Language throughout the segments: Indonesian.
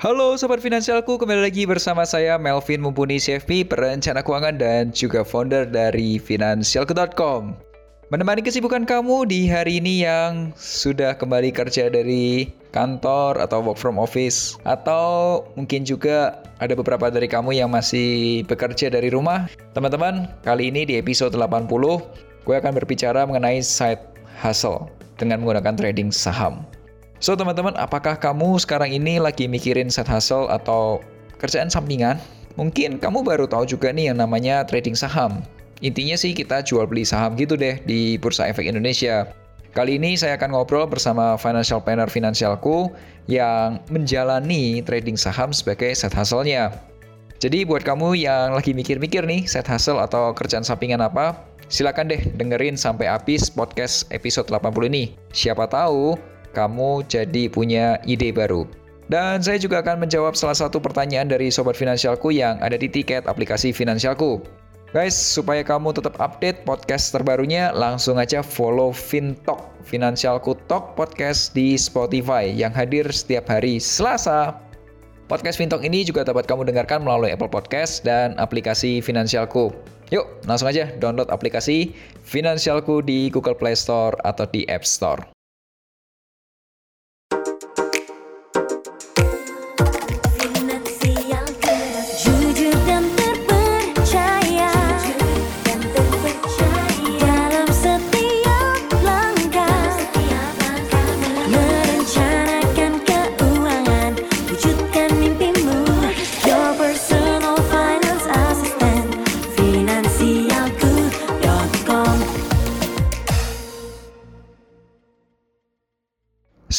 Halo Sobat Finansialku, kembali lagi bersama saya Melvin Mumpuni CFP, perencana keuangan dan juga founder dari Finansialku.com. Menemani kesibukan kamu di hari ini yang sudah kembali kerja dari kantor atau work from office atau mungkin juga ada beberapa dari kamu yang masih bekerja dari rumah. Teman-teman, kali ini di episode 80 gue akan berbicara mengenai side hustle dengan menggunakan trading saham. So teman-teman, apakah kamu sekarang ini lagi mikirin side hustle atau kerjaan sampingan? Mungkin kamu baru tahu juga nih yang namanya trading saham. Intinya sih kita jual beli saham gitu deh di Bursa Efek Indonesia. Kali ini saya akan ngobrol bersama financial planner finansialku yang menjalani trading saham sebagai side hustle-nya. Jadi buat kamu yang lagi mikir-mikir nih side hustle atau kerjaan sampingan apa, silakan deh dengerin sampai habis podcast episode 80 ini. Siapa tahu kamu jadi punya ide baru. Dan saya juga akan menjawab salah satu pertanyaan dari sobat finansialku yang ada di tiket aplikasi finansialku. Guys, supaya kamu tetap update podcast terbarunya, langsung aja follow Fintalk, Finansialku Talk Podcast di Spotify yang hadir setiap hari Selasa. Podcast Fintalk ini juga dapat kamu dengarkan melalui Apple Podcast dan aplikasi Finansialku. Yuk, langsung aja download aplikasi Finansialku di Google Play Store atau di App Store.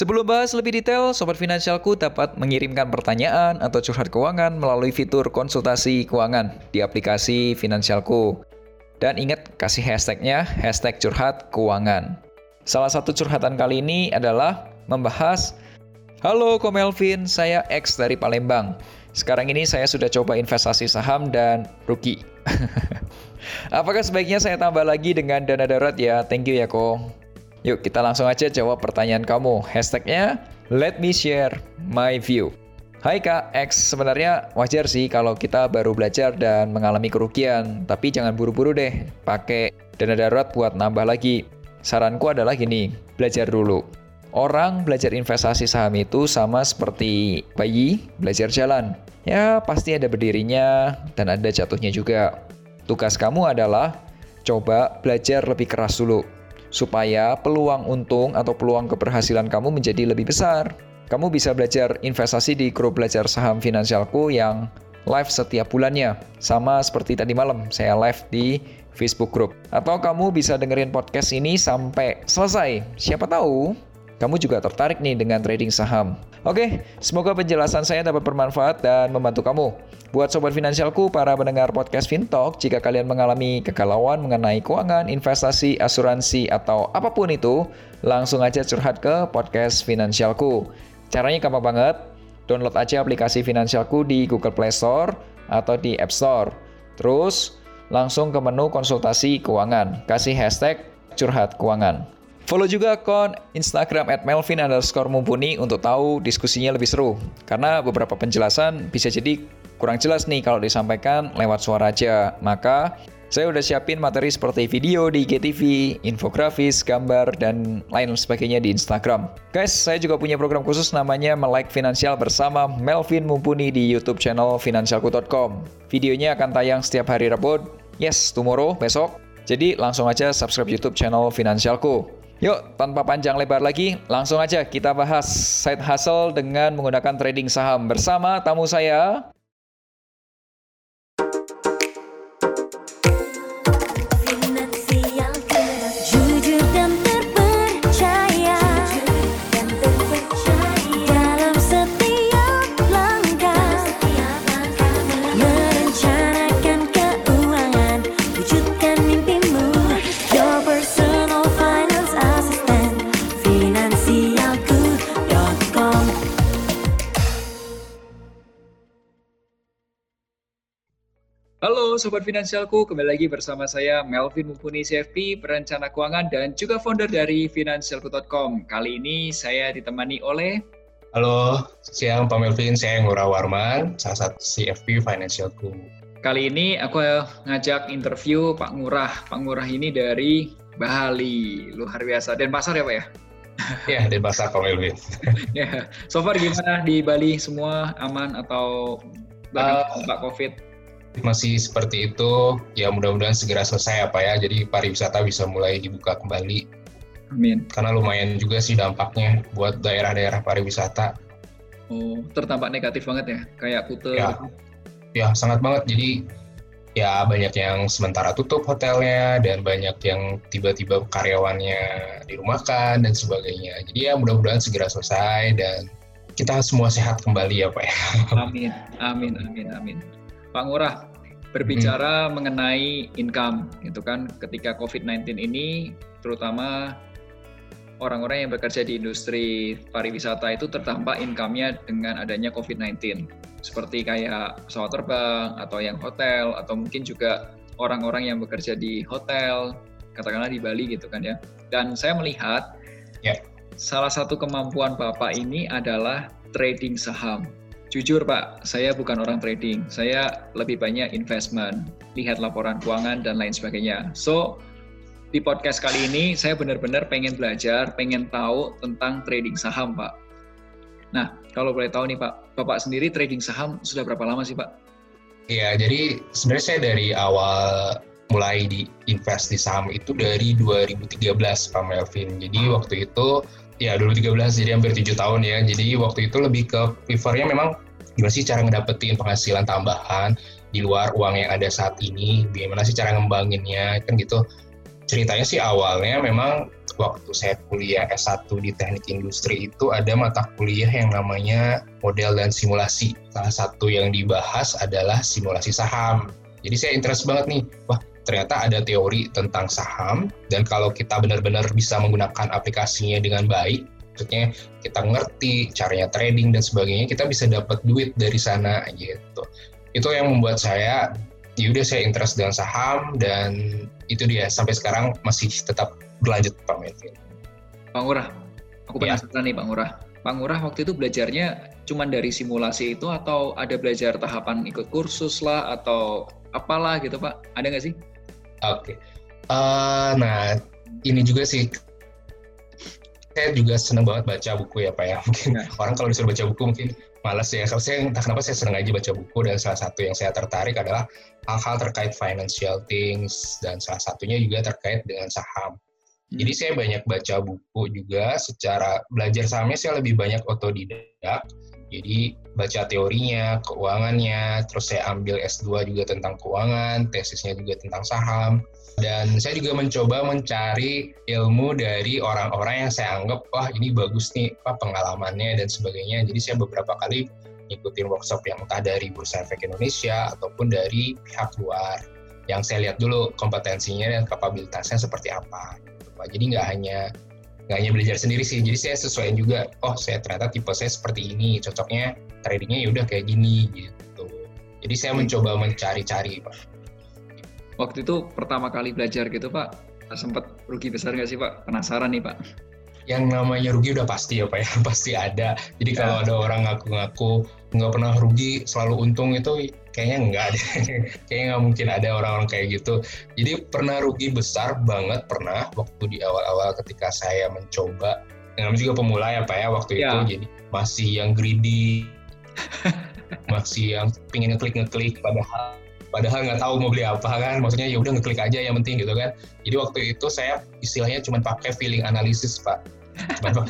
Sebelum bahas lebih detail, Sobat Finansialku dapat mengirimkan pertanyaan atau curhat keuangan melalui fitur konsultasi keuangan di aplikasi Finansialku. Dan ingat, kasih hashtagnya, hashtag curhat keuangan. Salah satu curhatan kali ini adalah membahas, Halo Komelvin, saya X dari Palembang. Sekarang ini saya sudah coba investasi saham dan rugi. Apakah sebaiknya saya tambah lagi dengan dana darurat ya? Thank you ya Ko. Yuk kita langsung aja jawab pertanyaan kamu. Hashtagnya let me share my view. Hai Kak X, sebenarnya wajar sih kalau kita baru belajar dan mengalami kerugian, tapi jangan buru-buru deh pakai dana darurat buat nambah lagi. Saranku adalah gini, belajar dulu. Orang belajar investasi saham itu sama seperti bayi belajar jalan. Ya, pasti ada berdirinya dan ada jatuhnya juga. Tugas kamu adalah coba belajar lebih keras dulu supaya peluang untung atau peluang keberhasilan kamu menjadi lebih besar. Kamu bisa belajar investasi di grup belajar saham finansialku yang live setiap bulannya. Sama seperti tadi malam, saya live di Facebook group. Atau kamu bisa dengerin podcast ini sampai selesai. Siapa tahu kamu juga tertarik nih dengan trading saham. Oke, semoga penjelasan saya dapat bermanfaat dan membantu kamu. Buat sobat finansialku, para pendengar podcast Fintalk, jika kalian mengalami kegalauan mengenai keuangan, investasi, asuransi, atau apa pun itu, langsung aja curhat ke podcast Finansialku. Caranya gampang banget, download aja aplikasi Finansialku di Google Play Store atau di App Store. Terus, langsung ke menu konsultasi keuangan, kasih hashtag curhat keuangan. Follow juga akun Instagram at Melvin underscore mumpuni untuk tahu diskusinya lebih seru. Karena beberapa penjelasan bisa jadi kurang jelas nih kalau disampaikan lewat suara aja. Maka saya udah siapin materi seperti video di IGTV, infografis, gambar, dan lain sebagainya di Instagram. Guys, saya juga punya program khusus namanya Melike Finansial bersama Melvin Mumpuni di YouTube channel finansialku.com. Videonya akan tayang setiap hari Rabu, yes, tomorrow, besok. Jadi langsung aja subscribe YouTube channel Finansialku. Yuk, tanpa panjang lebar lagi, langsung aja kita bahas side hustle dengan menggunakan trading saham bersama tamu saya, Halo Sobat Finansialku, kembali lagi bersama saya Melvin Mumpuni CFP, perencana keuangan dan juga founder dari Finansialku.com. Kali ini saya ditemani oleh Halo, siang Pak Melvin, saya Ngurah Warman, salah satu CFP Financialku. Kali ini aku ngajak interview Pak Ngurah. Pak Ngurah ini dari Bali, luar biasa. Dan pasar ya Pak ya? ya, di pasar Pak Melvin. ya, so far gimana di Bali semua aman atau uh, Pak COVID? Masih seperti itu ya mudah-mudahan segera selesai apa ya. Jadi pariwisata bisa mulai dibuka kembali. Amin. Karena lumayan juga sih dampaknya buat daerah-daerah pariwisata. Oh terdampak negatif banget ya? Kayak Kute ya, gitu. ya sangat banget. Jadi ya banyak yang sementara tutup hotelnya dan banyak yang tiba-tiba karyawannya dirumahkan dan sebagainya. Jadi ya mudah-mudahan segera selesai dan kita semua sehat kembali ya Pak ya. Amin, amin, amin, amin. Pak Ngurah, berbicara hmm. mengenai income, itu kan ketika COVID-19 ini, terutama orang-orang yang bekerja di industri pariwisata itu terdampak income-nya dengan adanya COVID-19. Seperti kayak pesawat terbang, atau yang hotel, atau mungkin juga orang-orang yang bekerja di hotel, katakanlah di Bali gitu kan ya. Dan saya melihat, yeah. salah satu kemampuan Bapak ini adalah trading saham Jujur Pak, saya bukan orang trading. Saya lebih banyak investment, lihat laporan keuangan dan lain sebagainya. So, di podcast kali ini saya benar-benar pengen belajar, pengen tahu tentang trading saham Pak. Nah, kalau boleh tahu nih Pak, Bapak sendiri trading saham sudah berapa lama sih Pak? Iya, jadi sebenarnya saya dari awal mulai di invest di saham itu dari 2013 Pak Melvin. Jadi waktu itu ya 2013 jadi hampir tujuh tahun ya. Jadi waktu itu lebih ke prefernya memang gimana sih cara ngedapetin penghasilan tambahan di luar uang yang ada saat ini? Gimana sih cara ngembanginnya? Kan gitu. Ceritanya sih awalnya memang waktu saya kuliah S1 di teknik industri itu ada mata kuliah yang namanya model dan simulasi. Salah satu yang dibahas adalah simulasi saham. Jadi saya interest banget nih wah ternyata ada teori tentang saham dan kalau kita benar-benar bisa menggunakan aplikasinya dengan baik maksudnya kita ngerti caranya trading dan sebagainya kita bisa dapat duit dari sana gitu itu yang membuat saya ya udah saya interest dengan saham dan itu dia sampai sekarang masih tetap berlanjut Pak Melvin. Pak Ngurah, aku ya. penasaran ya. nih Pak Ngurah. Pak Ngurah waktu itu belajarnya cuma dari simulasi itu atau ada belajar tahapan ikut kursus lah atau apalah gitu Pak? Ada nggak sih? Oke. Okay. Uh, eh, nah, ini juga sih saya juga senang banget baca buku ya Pak ya. Mungkin nah. orang kalau disuruh baca buku mungkin malas ya. Kalau saya entah kenapa saya senang aja baca buku dan salah satu yang saya tertarik adalah hal-hal terkait financial things dan salah satunya juga terkait dengan saham. Hmm. Jadi saya banyak baca buku juga secara belajar sahamnya saya lebih banyak otodidak. Jadi baca teorinya, keuangannya, terus saya ambil S2 juga tentang keuangan, tesisnya juga tentang saham. Dan saya juga mencoba mencari ilmu dari orang-orang yang saya anggap, wah ini bagus nih apa pengalamannya dan sebagainya. Jadi saya beberapa kali ngikutin workshop yang entah dari Bursa Efek Indonesia ataupun dari pihak luar. Yang saya lihat dulu kompetensinya dan kapabilitasnya seperti apa. Jadi nggak hanya nggak hanya belajar sendiri sih jadi saya sesuaiin juga oh saya ternyata tipe saya seperti ini cocoknya tradingnya ya udah kayak gini gitu. Jadi saya mencoba mencari-cari pak. Waktu itu pertama kali belajar gitu pak sempat rugi besar nggak sih pak? Penasaran nih pak. Yang namanya rugi udah pasti ya pak ya pasti ada. Jadi kalau ya. ada orang ngaku-ngaku nggak pernah rugi selalu untung itu kayaknya nggak ada. Kayaknya nggak mungkin ada orang-orang kayak gitu. Jadi pernah rugi besar banget pernah waktu di awal-awal ketika saya mencoba. Namanya juga pemula ya pak ya waktu ya. itu. Jadi masih yang greedy masih yang pingin ngeklik ngeklik padahal padahal nggak tahu mau beli apa kan. Maksudnya ya udah ngeklik aja yang penting gitu kan. Jadi waktu itu saya istilahnya cuma pakai feeling analisis pak. Cuma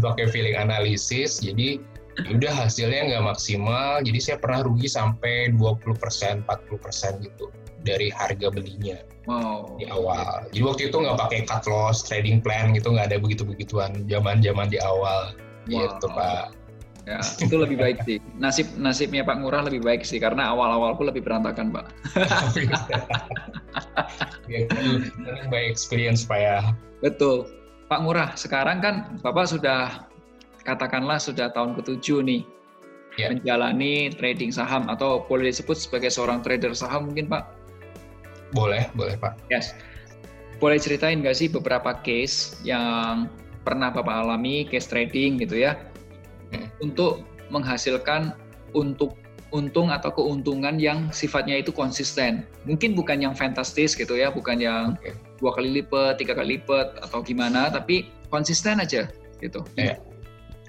pakai feeling analisis. Jadi udah hasilnya nggak maksimal. Jadi saya pernah rugi sampai 20% 40% gitu dari harga belinya wow. di awal. Jadi waktu itu nggak pakai cut loss trading plan gitu nggak ada begitu begituan zaman zaman di awal. Wow. gitu pak. Ya itu lebih baik sih. Nasib nasibnya Pak Ngurah lebih baik sih karena awal awalku lebih berantakan Pak. Ya, by experience Pak ya. Betul. Pak Ngurah sekarang kan Bapak sudah katakanlah sudah tahun ketujuh nih yeah. menjalani trading saham atau boleh disebut sebagai seorang trader saham mungkin Pak? Boleh, boleh Pak. Yes. Boleh ceritain nggak sih beberapa case yang pernah Bapak alami, case trading gitu ya, hmm. untuk menghasilkan untuk untung atau keuntungan yang sifatnya itu konsisten. Mungkin bukan yang fantastis gitu ya, bukan yang okay. dua kali lipat, tiga kali lipat atau gimana, tapi konsisten aja gitu. Yeah.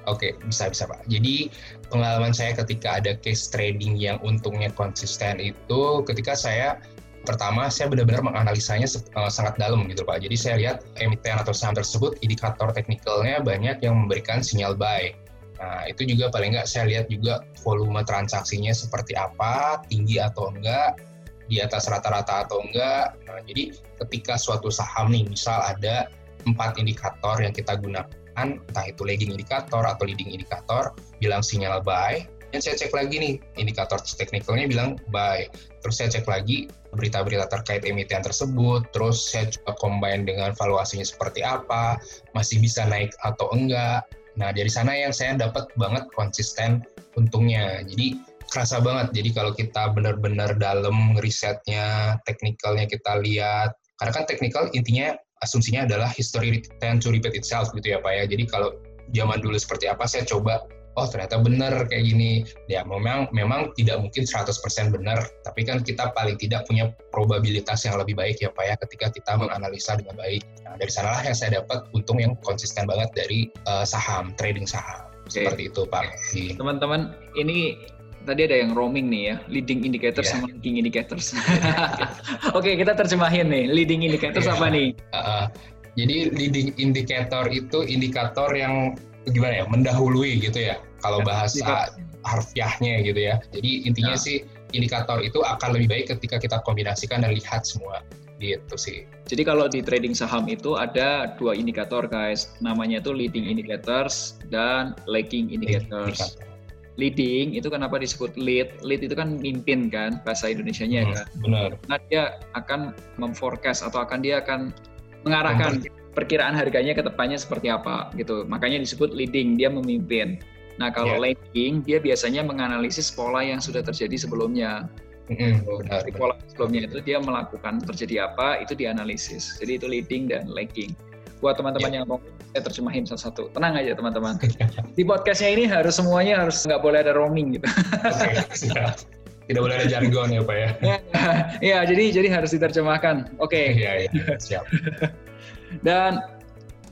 Oke, okay, bisa bisa Pak. Jadi pengalaman saya ketika ada case trading yang untungnya konsisten itu ketika saya pertama saya benar-benar menganalisanya uh, sangat dalam gitu Pak. Jadi saya lihat emiten atau saham tersebut indikator teknikalnya banyak yang memberikan sinyal buy. Nah, itu juga paling nggak saya lihat juga volume transaksinya seperti apa, tinggi atau enggak, di atas rata-rata atau enggak. Nah, jadi ketika suatu saham nih, misal ada empat indikator yang kita gunakan, entah itu lagging indikator atau leading indikator, bilang sinyal buy, dan saya cek lagi nih, indikator teknikalnya bilang buy. Terus saya cek lagi berita-berita terkait emiten tersebut, terus saya coba combine dengan valuasinya seperti apa, masih bisa naik atau enggak. Nah, dari sana yang saya dapat banget konsisten untungnya. Jadi kerasa banget. Jadi kalau kita benar-benar dalam risetnya, teknikalnya kita lihat, karena kan teknikal intinya asumsinya adalah history tend to repeat itself gitu ya Pak ya. Jadi kalau zaman dulu seperti apa saya coba oh ternyata benar kayak gini. Ya memang memang tidak mungkin 100% benar, tapi kan kita paling tidak punya probabilitas yang lebih baik ya Pak ya ketika kita menganalisa dengan baik. Nah, dari sanalah yang saya dapat untung yang konsisten banget dari uh, saham, trading saham. Seperti itu Pak. Teman-teman, ini tadi ada yang roaming nih ya, leading indicators yeah. sama lagging indicators. Oke, okay, kita terjemahin nih, leading indicators yeah. apa nih? Uh, jadi leading indicator itu indikator yang gimana ya, mendahului gitu ya, kalau ya, bahasa harfiahnya gitu ya. Jadi intinya nah. sih indikator itu akan lebih baik ketika kita kombinasikan dan lihat semua gitu sih. Jadi kalau di trading saham itu ada dua indikator guys, namanya itu leading indicators dan lagging indicators. Indikator leading itu kenapa disebut lead? Lead itu kan mimpin kan bahasa Indonesianya hmm, kan. Benar. Nah, dia akan memforecast atau akan dia akan mengarahkan perkiraan harganya ke depannya seperti apa gitu. Makanya disebut leading, dia memimpin. Nah, kalau yeah. lagging dia biasanya menganalisis pola yang sudah terjadi sebelumnya. Mm, benar, pola sebelumnya itu dia melakukan terjadi apa itu dianalisis. Jadi itu leading dan lagging buat teman-teman yeah. yang mau saya terjemahin satu-satu. Tenang aja teman-teman. Di podcastnya ini harus semuanya harus nggak boleh ada roaming gitu. Okay, Tidak boleh ada jargon ya Pak ya? Iya, ya, jadi jadi harus diterjemahkan. Oke. Okay. Iya, iya, siap. Dan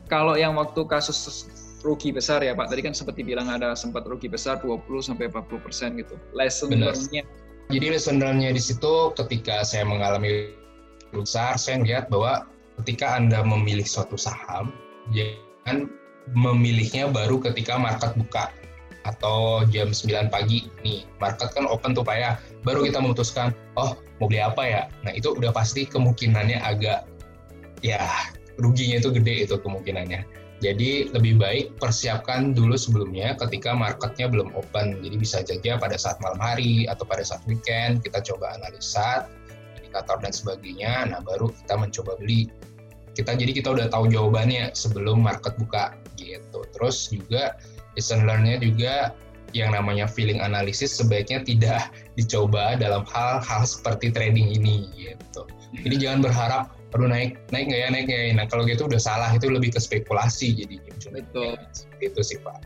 kalau yang waktu kasus rugi besar ya Pak, tadi kan seperti bilang ada sempat rugi besar 20 sampai 40 persen gitu. Lesson learn-nya. Jadi lesson learn-nya di situ ketika saya mengalami besar, saya melihat bahwa ketika Anda memilih suatu saham, jangan memilihnya baru ketika market buka atau jam 9 pagi. Nih market kan open tuh pak ya. Baru kita memutuskan oh mau beli apa ya? Nah itu udah pasti kemungkinannya agak ya ruginya itu gede itu kemungkinannya. Jadi lebih baik persiapkan dulu sebelumnya ketika marketnya belum open. Jadi bisa saja pada saat malam hari atau pada saat weekend kita coba analisa indikator dan sebagainya. Nah baru kita mencoba beli kita jadi kita udah tahu jawabannya sebelum market buka gitu. Terus juga lesson learn-nya juga yang namanya feeling analysis sebaiknya tidak dicoba dalam hal-hal seperti trading ini gitu. Jadi hmm. jangan berharap perlu naik naik nggak ya naik nggak ya? Nah kalau gitu udah salah itu lebih ke spekulasi jadi betul. Itu sih pak.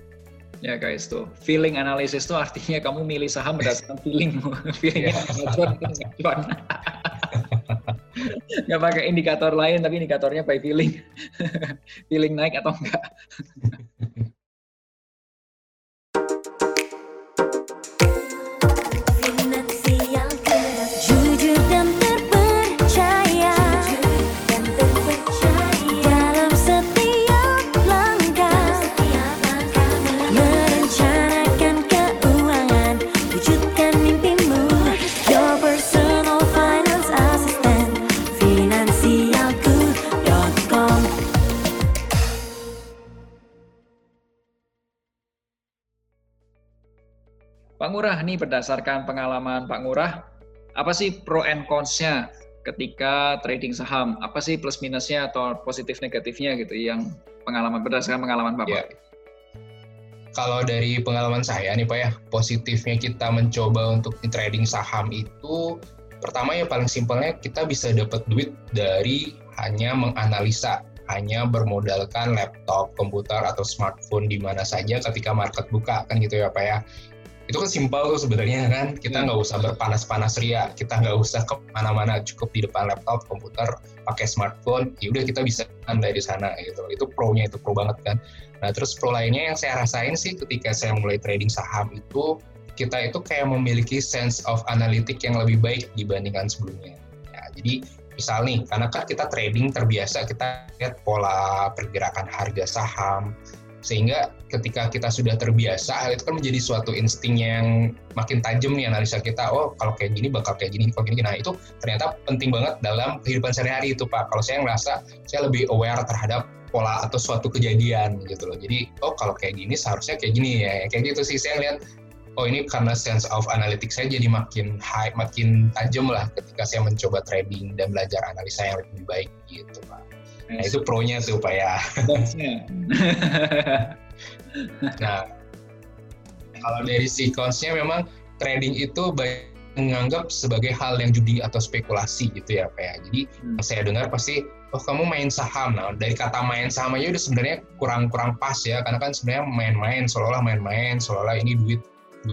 Ya guys tuh. Feeling analysis tuh artinya kamu milih saham berdasarkan feeling feelingnya yeah. nggak pakai indikator lain tapi indikatornya by feeling. Feeling naik atau enggak Ngurah, nih berdasarkan pengalaman Pak Ngurah, apa sih pro and cons-nya ketika trading saham? Apa sih plus minusnya atau positif negatifnya gitu yang pengalaman berdasarkan pengalaman Bapak? Ya. kalau dari pengalaman saya nih Pak ya, positifnya kita mencoba untuk trading saham itu pertama ya paling simpelnya kita bisa dapat duit dari hanya menganalisa hanya bermodalkan laptop, komputer atau smartphone di mana saja ketika market buka kan gitu ya Pak ya itu kan simpel tuh sebenarnya kan? Kita hmm. nggak usah berpanas-panas ria. Kita nggak usah ke mana-mana cukup di depan laptop komputer pakai smartphone ya udah kita bisa dari sana gitu. Itu pro-nya itu pro banget kan? Nah terus pro lainnya yang saya rasain sih ketika saya mulai trading saham itu kita itu kayak memiliki sense of analytic yang lebih baik dibandingkan sebelumnya. Ya, jadi misal nih karena kan kita trading terbiasa kita lihat pola pergerakan harga saham sehingga ketika kita sudah terbiasa hal itu kan menjadi suatu insting yang makin tajam nih analisa kita. Oh kalau kayak gini bakal kayak gini kalau gini. Nah itu ternyata penting banget dalam kehidupan sehari-hari itu pak. Kalau saya ngerasa saya lebih aware terhadap pola atau suatu kejadian gitu loh. Jadi oh kalau kayak gini seharusnya kayak gini ya. Kayak gitu sih. Saya lihat oh ini karena sense of analytics saya jadi makin high makin tajam lah ketika saya mencoba trading dan belajar analisa yang lebih baik gitu pak. Nah itu pro-nya tuh Pak ya. nah, kalau dari cons-nya memang trading itu banyak menganggap sebagai hal yang judi atau spekulasi gitu ya Pak ya. Jadi hmm. saya dengar pasti oh kamu main saham. Nah dari kata main saham aja udah sebenarnya kurang-kurang pas ya karena kan sebenarnya main-main seolah-olah main-main seolah-olah ini duit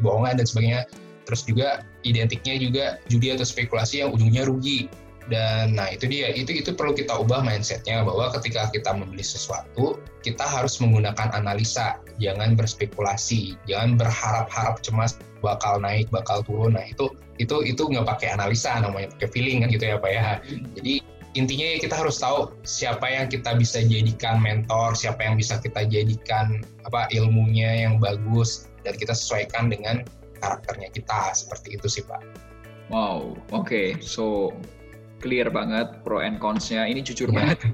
bohongan dan sebagainya. Terus juga identiknya juga judi atau spekulasi yang ujungnya rugi dan nah itu dia. Itu itu perlu kita ubah mindsetnya bahwa ketika kita membeli sesuatu kita harus menggunakan analisa. Jangan berspekulasi. Jangan berharap-harap cemas bakal naik bakal turun. Nah itu itu itu nggak pakai analisa namanya pakai feeling kan gitu ya pak ya. Jadi intinya kita harus tahu siapa yang kita bisa jadikan mentor siapa yang bisa kita jadikan apa ilmunya yang bagus dan kita sesuaikan dengan karakternya kita. Seperti itu sih pak. Wow oke. Okay. so clear banget pro and cons-nya. Ini jujur yeah. banget.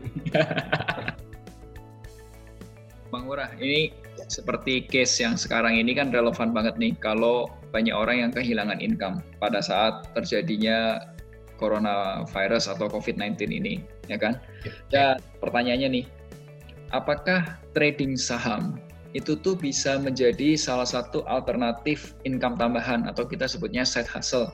Bang Murah, ini seperti case yang sekarang ini kan relevan banget nih kalau banyak orang yang kehilangan income pada saat terjadinya coronavirus atau COVID-19 ini, ya kan? Ya. Dan pertanyaannya nih, apakah trading saham itu tuh bisa menjadi salah satu alternatif income tambahan atau kita sebutnya side hustle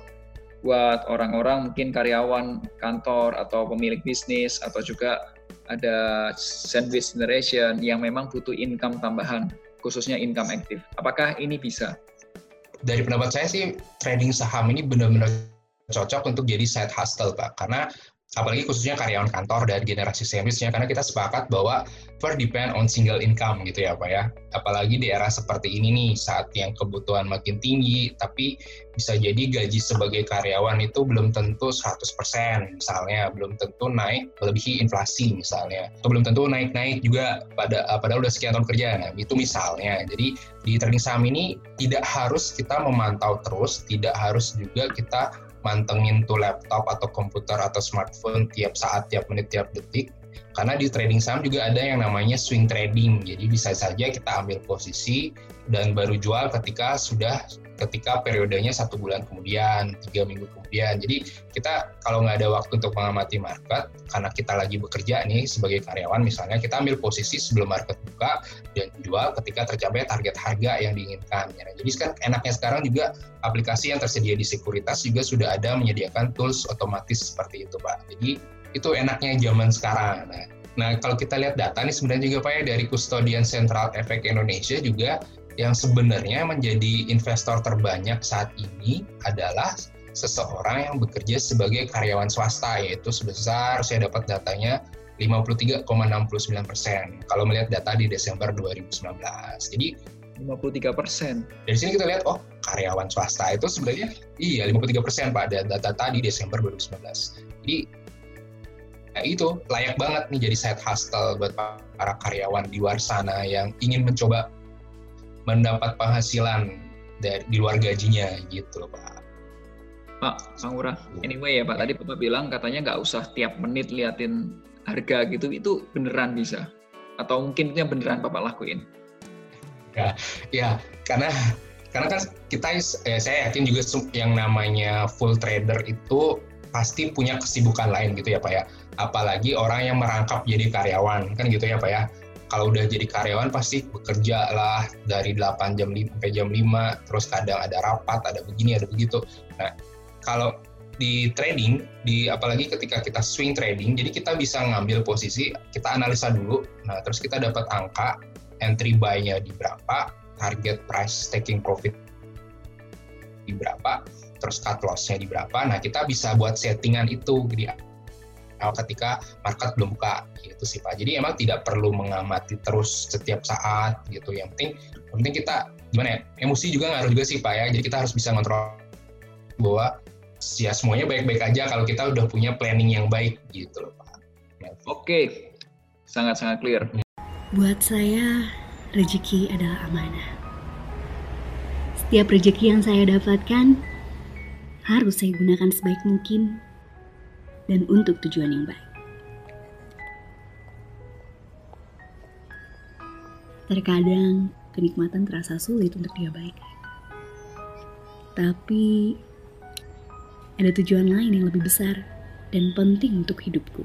buat orang-orang mungkin karyawan kantor atau pemilik bisnis atau juga ada sandwich generation yang memang butuh income tambahan khususnya income aktif. Apakah ini bisa? Dari pendapat saya sih trading saham ini benar-benar cocok untuk jadi side hustle Pak karena apalagi khususnya karyawan kantor dan generasi sandwichnya karena kita sepakat bahwa for depend on single income gitu ya Pak ya. Apalagi di era seperti ini nih saat yang kebutuhan makin tinggi tapi bisa jadi gaji sebagai karyawan itu belum tentu 100% misalnya. Belum tentu naik melebihi inflasi misalnya. Atau belum tentu naik-naik juga pada padahal udah sekian tahun kerja. Nah itu misalnya. Jadi di trading saham ini tidak harus kita memantau terus tidak harus juga kita mantengin tuh laptop atau komputer atau smartphone tiap saat, tiap menit, tiap detik. Karena di trading saham juga ada yang namanya swing trading. Jadi bisa saja kita ambil posisi dan baru jual ketika sudah ketika periodenya satu bulan kemudian, tiga minggu kemudian. Jadi kita kalau nggak ada waktu untuk mengamati market, karena kita lagi bekerja nih sebagai karyawan misalnya, kita ambil posisi sebelum market buka dan jual ketika tercapai target harga yang diinginkan. Ya, jadi kan enaknya sekarang juga aplikasi yang tersedia di sekuritas juga sudah ada menyediakan tools otomatis seperti itu Pak. Jadi itu enaknya zaman sekarang. Nah, Nah, kalau kita lihat data nih sebenarnya juga Pak ya dari Custodian Central Efek Indonesia juga yang sebenarnya menjadi investor terbanyak saat ini adalah seseorang yang bekerja sebagai karyawan swasta yaitu sebesar saya dapat datanya 53,69 persen kalau melihat data di Desember 2019. Jadi 53 persen. Dari sini kita lihat, oh karyawan swasta itu sebenarnya iya 53 persen pada data tadi Desember 2019. Jadi Nah, itu layak banget nih jadi side hustle buat para karyawan di luar sana yang ingin mencoba mendapat penghasilan dari di luar gajinya gitu loh Pak. Pak, Bang Ura, anyway ya Pak, tadi Bapak bilang katanya nggak usah tiap menit liatin harga gitu, itu beneran bisa? Atau mungkin itu yang beneran Bapak lakuin? Ya, ya karena karena kan kita, eh, saya yakin juga yang namanya full trader itu pasti punya kesibukan lain gitu ya Pak ya. Apalagi orang yang merangkap jadi karyawan, kan gitu ya Pak ya. Kalau udah jadi karyawan pasti bekerja lah dari 8 jam sampai jam 5 terus kadang ada rapat ada begini ada begitu. Nah kalau di trading di apalagi ketika kita swing trading jadi kita bisa ngambil posisi kita analisa dulu. Nah terus kita dapat angka entry buy-nya di berapa target price taking profit di berapa terus cut loss-nya di berapa. Nah kita bisa buat settingan itu di ketika market belum buka gitu sih Pak. Jadi emang tidak perlu mengamati terus setiap saat gitu. Yang penting yang penting kita gimana ya? Emosi juga ngaruh juga sih Pak ya. Jadi kita harus bisa ngontrol bahwa ya semuanya baik-baik aja kalau kita udah punya planning yang baik gitu loh Pak. Oke. Sangat-sangat clear. Buat saya rezeki adalah amanah. Setiap rezeki yang saya dapatkan harus saya gunakan sebaik mungkin dan untuk tujuan yang baik. Terkadang kenikmatan terasa sulit untuk diabaikan. Tapi ada tujuan lain yang lebih besar dan penting untuk hidupku.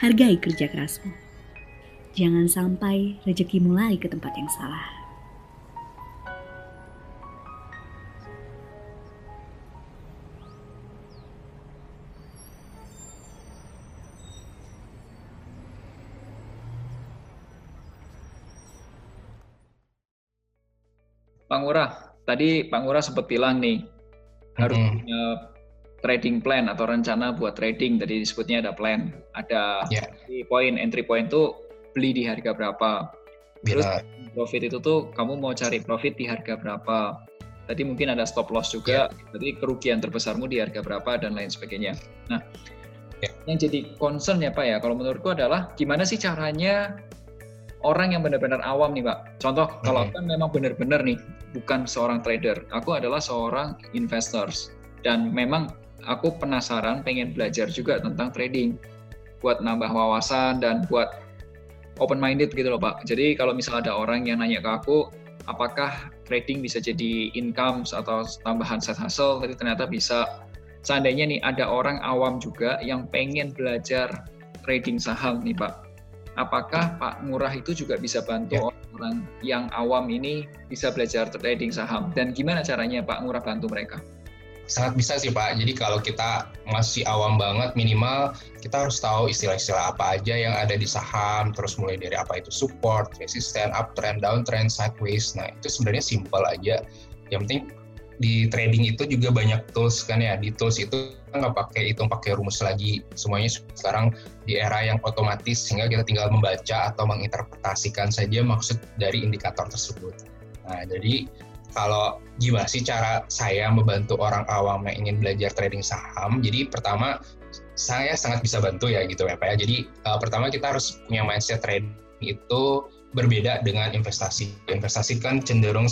Hargai kerja kerasmu. Jangan sampai rezeki mulai ke tempat yang salah. Pak Ngurah, tadi Pak Ngurah sempat bilang nih harus hmm. punya trading plan atau rencana buat trading. Tadi disebutnya ada plan, ada yeah. entry point, entry point itu beli di harga berapa. Terus profit itu tuh kamu mau cari profit di harga berapa. Tadi mungkin ada stop loss juga, yeah. berarti kerugian terbesarmu di harga berapa dan lain sebagainya. Nah, yeah. yang jadi concern ya Pak ya, kalau menurutku adalah gimana sih caranya orang yang benar-benar awam nih Pak. Contoh hmm. kalau kan memang benar-benar nih bukan seorang trader, aku adalah seorang investors dan memang aku penasaran pengen belajar juga tentang trading buat nambah wawasan dan buat open minded gitu loh Pak. Jadi kalau misalnya ada orang yang nanya ke aku apakah trading bisa jadi income atau tambahan set hustle, tapi ternyata bisa. Seandainya nih ada orang awam juga yang pengen belajar trading saham nih Pak apakah Pak Ngurah itu juga bisa bantu ya. orang yang awam ini bisa belajar trading saham dan gimana caranya Pak Ngurah bantu mereka? Sangat bisa sih Pak. Jadi kalau kita masih awam banget minimal kita harus tahu istilah-istilah apa aja yang ada di saham, terus mulai dari apa itu support, resistance, uptrend, downtrend, sideways. Nah, itu sebenarnya simple aja. Yang penting di trading itu juga banyak tools kan ya. Di tools itu nggak pakai hitung pakai rumus lagi. Semuanya sekarang di era yang otomatis sehingga kita tinggal membaca atau menginterpretasikan saja maksud dari indikator tersebut. Nah, jadi kalau gimana sih cara saya membantu orang awam yang ingin belajar trading saham? Jadi pertama saya sangat bisa bantu ya gitu ya Pak ya. Jadi uh, pertama kita harus punya mindset trading itu berbeda dengan investasi. Investasi kan cenderung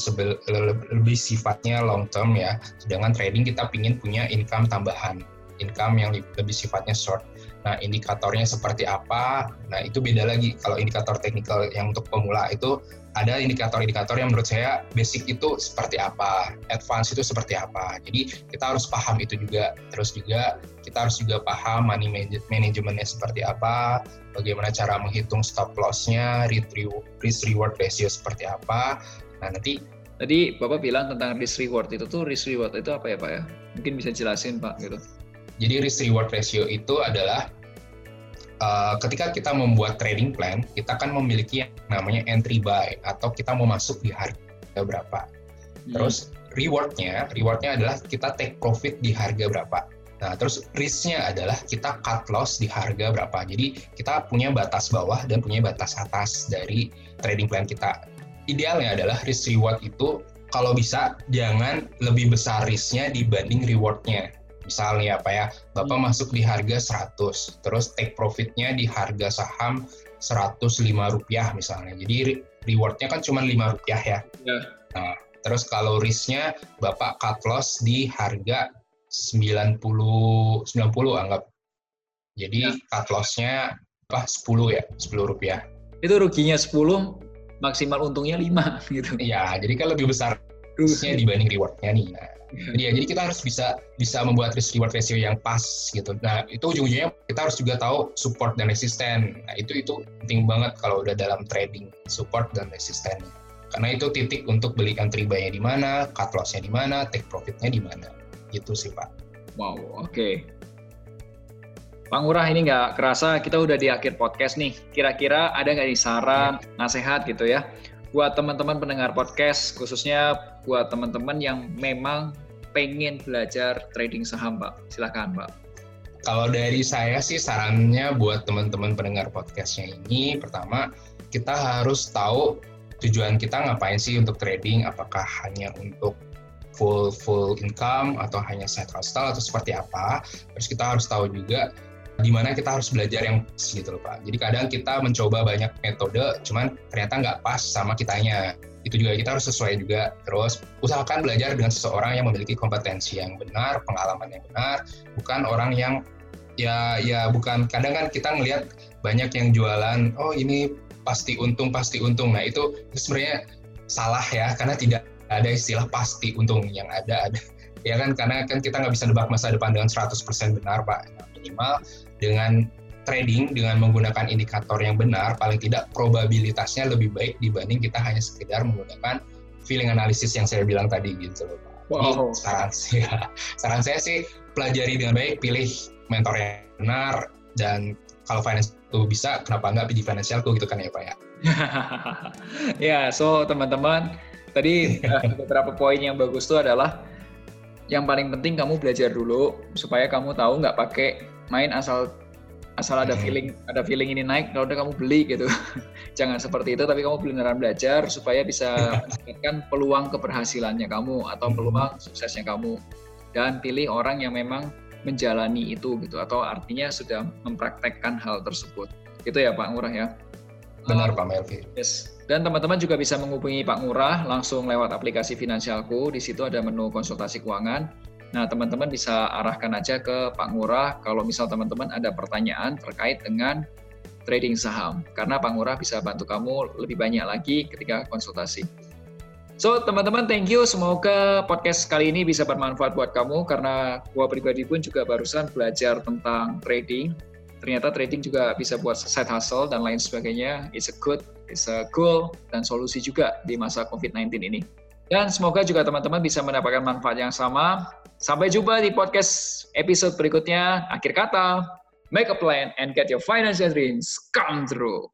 lebih sifatnya long term ya, sedangkan trading kita ingin punya income tambahan, income yang lebih sifatnya short. Nah, indikatornya seperti apa? Nah, itu beda lagi. Kalau indikator teknikal yang untuk pemula itu ada indikator-indikator yang menurut saya basic itu seperti apa, advance itu seperti apa. Jadi kita harus paham itu juga. Terus juga kita harus juga paham money managementnya seperti apa, bagaimana cara menghitung stop loss-nya, risk reward ratio seperti apa. Nah, nanti Tadi Bapak bilang tentang risk reward itu tuh risk reward itu apa ya Pak ya? Mungkin bisa jelasin Pak gitu. Jadi risk reward ratio itu adalah uh, ketika kita membuat trading plan, kita kan memiliki yang namanya entry buy atau kita mau masuk di harga berapa. Hmm. Terus rewardnya, rewardnya adalah kita take profit di harga berapa. Nah, terus risknya adalah kita cut loss di harga berapa. Jadi kita punya batas bawah dan punya batas atas dari trading plan kita. Idealnya adalah risk reward itu kalau bisa jangan lebih besar risknya dibanding rewardnya misalnya apa ya bapak hmm. masuk di harga 100 terus take profitnya di harga saham 105 rupiah misalnya jadi rewardnya kan cuma 5 rupiah ya yeah. nah terus kalau risknya bapak cut loss di harga 90 90 anggap jadi yeah. cut lossnya apa 10 ya 10 rupiah itu ruginya 10 maksimal untungnya 5 gitu ya jadi kan lebih besar risknya dibanding rewardnya nih. Nah, jadi ya, jadi kita harus bisa bisa membuat risk reward ratio yang pas gitu. Nah, itu ujung-ujungnya kita harus juga tahu support dan resisten. Nah, itu itu penting banget kalau udah dalam trading, support dan resisten. Karena itu titik untuk beli entry buy-nya di mana, cut loss-nya di mana, take profit-nya di mana. Gitu sih, Pak. Wow, oke. Okay. Pak Ngurah ini nggak kerasa kita udah di akhir podcast nih. Kira-kira ada nggak nih saran, ya. nasihat gitu ya buat teman-teman pendengar podcast, khususnya buat teman-teman yang memang pengen belajar trading saham, Pak. Silakan, Pak. Kalau dari saya sih sarannya buat teman-teman pendengar podcastnya ini, pertama kita harus tahu tujuan kita ngapain sih untuk trading, apakah hanya untuk full full income atau hanya side hustle atau seperti apa. Terus kita harus tahu juga di mana kita harus belajar yang gitu loh Pak. Jadi kadang kita mencoba banyak metode, cuman ternyata nggak pas sama kitanya. Itu juga kita harus sesuai juga. Terus usahakan belajar dengan seseorang yang memiliki kompetensi yang benar, pengalaman yang benar, bukan orang yang ya ya bukan kadang kan kita ngelihat banyak yang jualan, oh ini pasti untung pasti untung. Nah itu, sebenarnya salah ya karena tidak ada istilah pasti untung yang ada ada ya kan karena kan kita nggak bisa nebak masa depan dengan 100% benar pak minimal dengan trading dengan menggunakan indikator yang benar paling tidak probabilitasnya lebih baik dibanding kita hanya sekedar menggunakan feeling analisis yang saya bilang tadi gitu loh. Wow. saran saya, saran saya sih pelajari dengan baik, pilih mentor yang benar dan kalau finance itu bisa, kenapa enggak di financialku gitu kan ya Pak ya. ya, so teman-teman, tadi eh, beberapa poin yang bagus itu adalah yang paling penting kamu belajar dulu supaya kamu tahu nggak pakai main asal asal ada feeling ada feeling ini naik kalau udah kamu beli gitu. Jangan seperti itu tapi kamu beneran belajar supaya bisa mendapatkan peluang keberhasilannya kamu atau hmm. peluang suksesnya kamu. Dan pilih orang yang memang menjalani itu gitu atau artinya sudah mempraktekkan hal tersebut. Itu ya Pak Ngurah ya? Benar Pak Melvi. yes. Dan teman-teman juga bisa menghubungi Pak Ngurah langsung lewat aplikasi Finansialku. Di situ ada menu konsultasi keuangan Nah, teman-teman bisa arahkan aja ke Pak Ngurah kalau misal teman-teman ada pertanyaan terkait dengan trading saham. Karena Pak Ngurah bisa bantu kamu lebih banyak lagi ketika konsultasi. So, teman-teman, thank you. Semoga podcast kali ini bisa bermanfaat buat kamu karena gua pribadi pun juga barusan belajar tentang trading. Ternyata trading juga bisa buat side hustle dan lain sebagainya. It's a good, it's a cool, dan solusi juga di masa COVID-19 ini. Dan semoga juga teman-teman bisa mendapatkan manfaat yang sama. Sampai jumpa di podcast episode berikutnya. Akhir kata, make a plan and get your financial dreams come true.